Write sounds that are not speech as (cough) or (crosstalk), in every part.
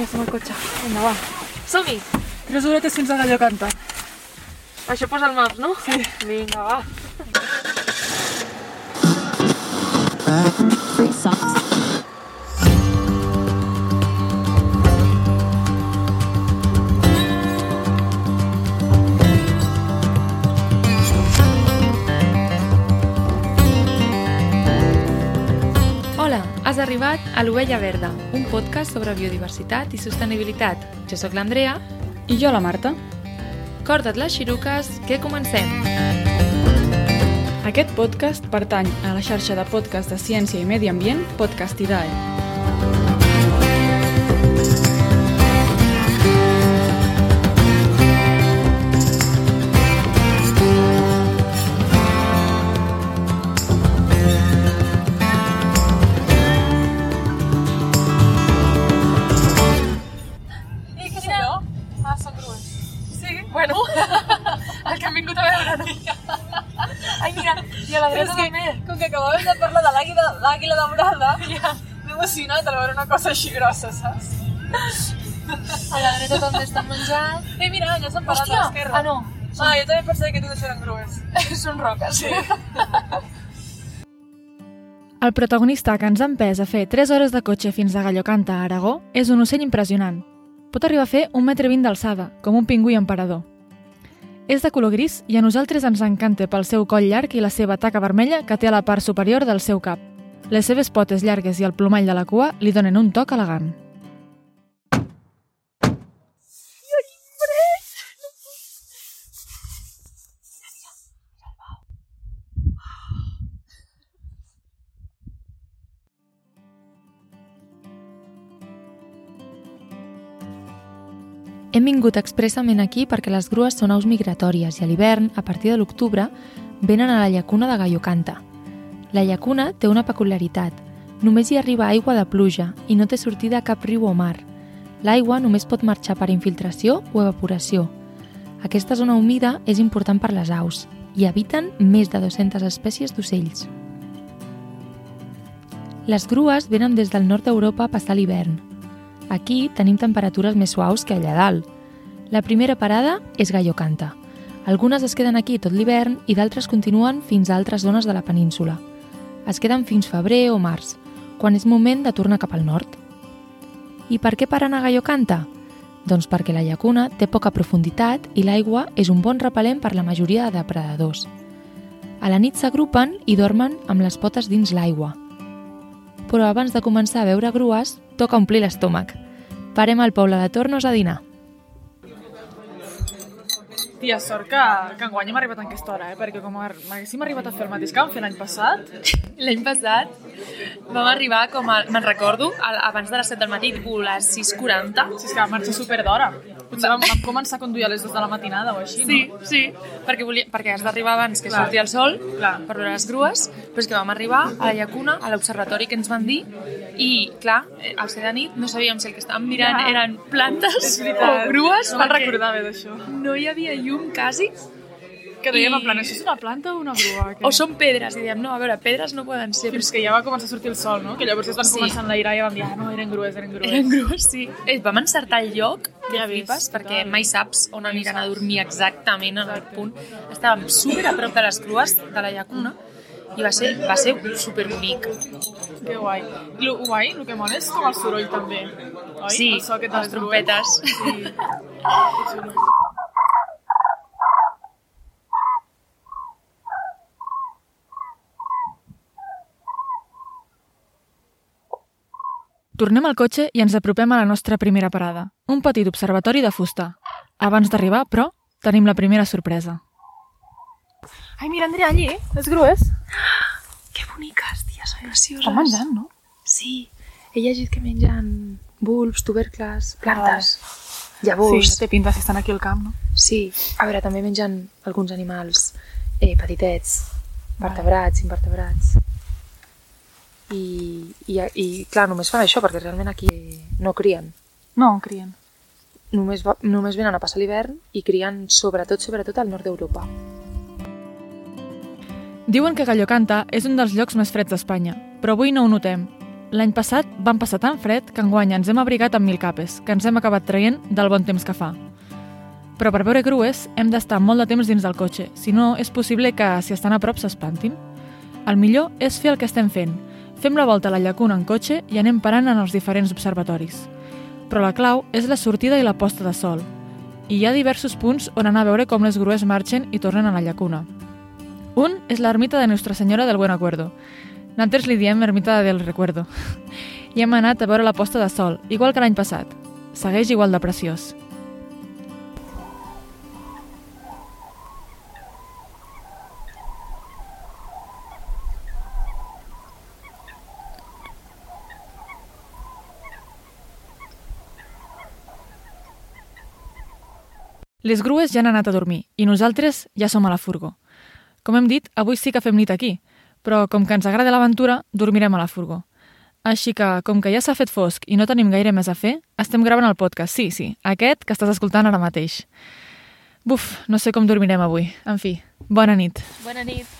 ja som al cotxe. Vinga, va. Som-hi! Tres horetes fins a Gallo Canta. Això posa el maps, no? Sí. Vinga, va. Free socks. Has arribat a l'Ovella Verda, un podcast sobre biodiversitat i sostenibilitat. Jo sóc l'Andrea. I jo, la Marta. Corda't les xiruques, que comencem. Aquest podcast pertany a la xarxa de podcast de ciència i medi ambient Podcastidae. Ai, mira, i a la dreta també. Com que acabàvem de parlar de l'àguila l'àguila daurada, ja. m'he emocionat al veure una cosa així grossa, saps? A la dreta també estan menjant. Eh, mira, ja s'han parat a l'esquerra. Ah, no. Ah, jo també pensava que totes eren grues. Són roques. Sí. (laughs) El protagonista que ens ha empès a fer 3 hores de cotxe fins a Gallocanta, a Aragó, és un ocell impressionant. Pot arribar a fer un metre vint d'alçada, com un pingüí emperador. És de color gris i a nosaltres ens encanta pel seu coll llarg i la seva taca vermella que té a la part superior del seu cap. Les seves potes llargues i el plomall de la cua li donen un toc elegant. Hem vingut expressament aquí perquè les grues són aus migratòries i a l'hivern, a partir de l'octubre, venen a la llacuna de Gallocanta. La llacuna té una peculiaritat. Només hi arriba aigua de pluja i no té sortida a cap riu o mar. L'aigua només pot marxar per infiltració o evaporació. Aquesta zona humida és important per les aus. Hi habiten més de 200 espècies d'ocells. Les grues venen des del nord d'Europa a passar l'hivern. Aquí tenim temperatures més suaus que allà dalt. La primera parada és Gallocanta. Algunes es queden aquí tot l'hivern i d'altres continuen fins a altres zones de la península. Es queden fins febrer o març, quan és moment de tornar cap al nord. I per què paren a Gallocanta? Doncs perquè la llacuna té poca profunditat i l'aigua és un bon repel·lent per la majoria de depredadors. A la nit s'agrupen i dormen amb les potes dins l'aigua. Però abans de començar a veure grues, toca omplir l'estómac. Parem al poble de Tornos a dinar. Tia, sort que, que enguany hem arribat en aquesta hora, eh? Perquè com ar- haguéssim arribat a fer el mateix que vam fer l'any passat, (laughs) L'any passat vam arribar, com me'n recordo, a, abans de les 7 del matí, tipus les 6.40. si és que vam marxar super d'hora. Potser vam, vam començar a conduir a les 2 de la matinada o així, Sí, no? sí, perquè, volia, perquè has d'arribar abans que Clar. sortia el sol Clar. per veure les grues, però és que vam arribar a la llacuna, a l'observatori que ens van dir, i clar, eh, al ser de nit no sabíem si el que estàvem mirant Ja. eren plantes o grues, No me'n recordava d'això. no hi havia llum quasi, Que dèiem, I- en plan, això és una planta o una grua? Que... o són pedres, i dèiem, no, a veure, pedres no poden ser, Fins que ja va començar a sortir el sol, no? Que llavors es van Sí. començar a enlairar i vam dir, ah, no, eren grues, eren grues. Eren grues, sí. Eh, vam encertar el lloc, que Ja ja flipes, perquè mai saps on aniran a dormir exactament en el punt. Estàvem super a prop de les grues de la llacuna i va ser, va ser superbonic. Que guai. Lo guai, el que mola és com el soroll també, oi? Sí, el so de les trompetes. Sí. (laughs) Tornem al cotxe i ens apropem a la nostra primera parada, un petit observatori de fusta. Abans d'arribar, però, tenim la primera sorpresa. Ai, mira, Andrea, allí, les grues. (gasps) Que boniques, tia, són precioses. Estan menjant, no? Sí, he llegit que mengen bulbs, tubercles, plantes, Sí, llavors. no té pinta si estan aquí al camp, no? Sí, a veure, també mengen alguns animals eh, petitets, vertebrats, invertebrats. I, i, I, clar, només fan això, perquè realment aquí no crien. No, crien. Només, va, només venen a passar l'hivern i crien sobretot, sobretot al nord d'Europa. Diuen que Gallocanta és un dels llocs més freds d'Espanya, però avui no ho notem. L'any passat vam passar tan fred que enguany ens hem abrigat amb mil capes, que ens hem acabat traient del bon temps que fa. Però per veure grues hem d'estar molt de temps dins del cotxe, si no és possible que, si estan a prop, s'espantin. El millor és fer el que estem fent. Fem la volta a la llacuna en cotxe i anem parant en els diferents observatoris. Però la clau és la sortida i la posta de sol. I hi ha diversos punts on anar a veure com les grues marxen i tornen a la llacuna. Un és l'ermita de Nostra Senyora del Buen Acuerdo. Nosaltres li diem ermita del Recuerdo. (laughs) I hem anat a veure la posta de sol, igual que l'any passat. Segueix igual de preciós. Les grues ja han anat a dormir i nosaltres ja som a la furgó. Com hem dit, avui sí que fem nit aquí, però com que ens agrada l'aventura, dormirem a la furgó. Així que, com que ja s'ha fet fosc i no tenim gaire més a fer, estem gravant el podcast, sí, sí, aquest que estàs escoltant ara mateix. Buf, no sé com dormirem avui. En fi, bona nit. Bona nit.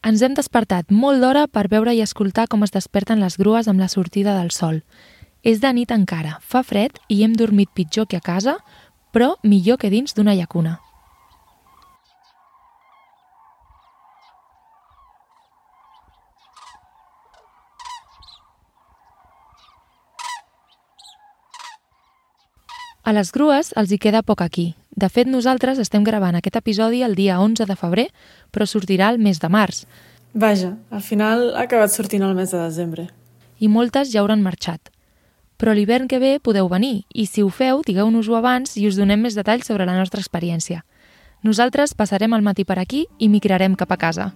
Ens hem despertat molt d'hora per veure i escoltar com es desperten les grues amb la sortida del sol. És de nit encara, fa fred i hem dormit pitjor que a casa, però millor que dins d'una llacuna. A les grues els hi queda poc aquí. De fet, nosaltres estem gravant aquest episodi el dia 11 de febrer, però sortirà el mes de març, Vaja, al final ha acabat sortint el mes de desembre. i moltes ja hauran marxat. Però l'hivern que ve podeu venir, i si ho feu, digueu-nos-ho abans i us donem més detalls sobre la nostra experiència. Nosaltres passarem el matí per aquí i migrarem cap a casa.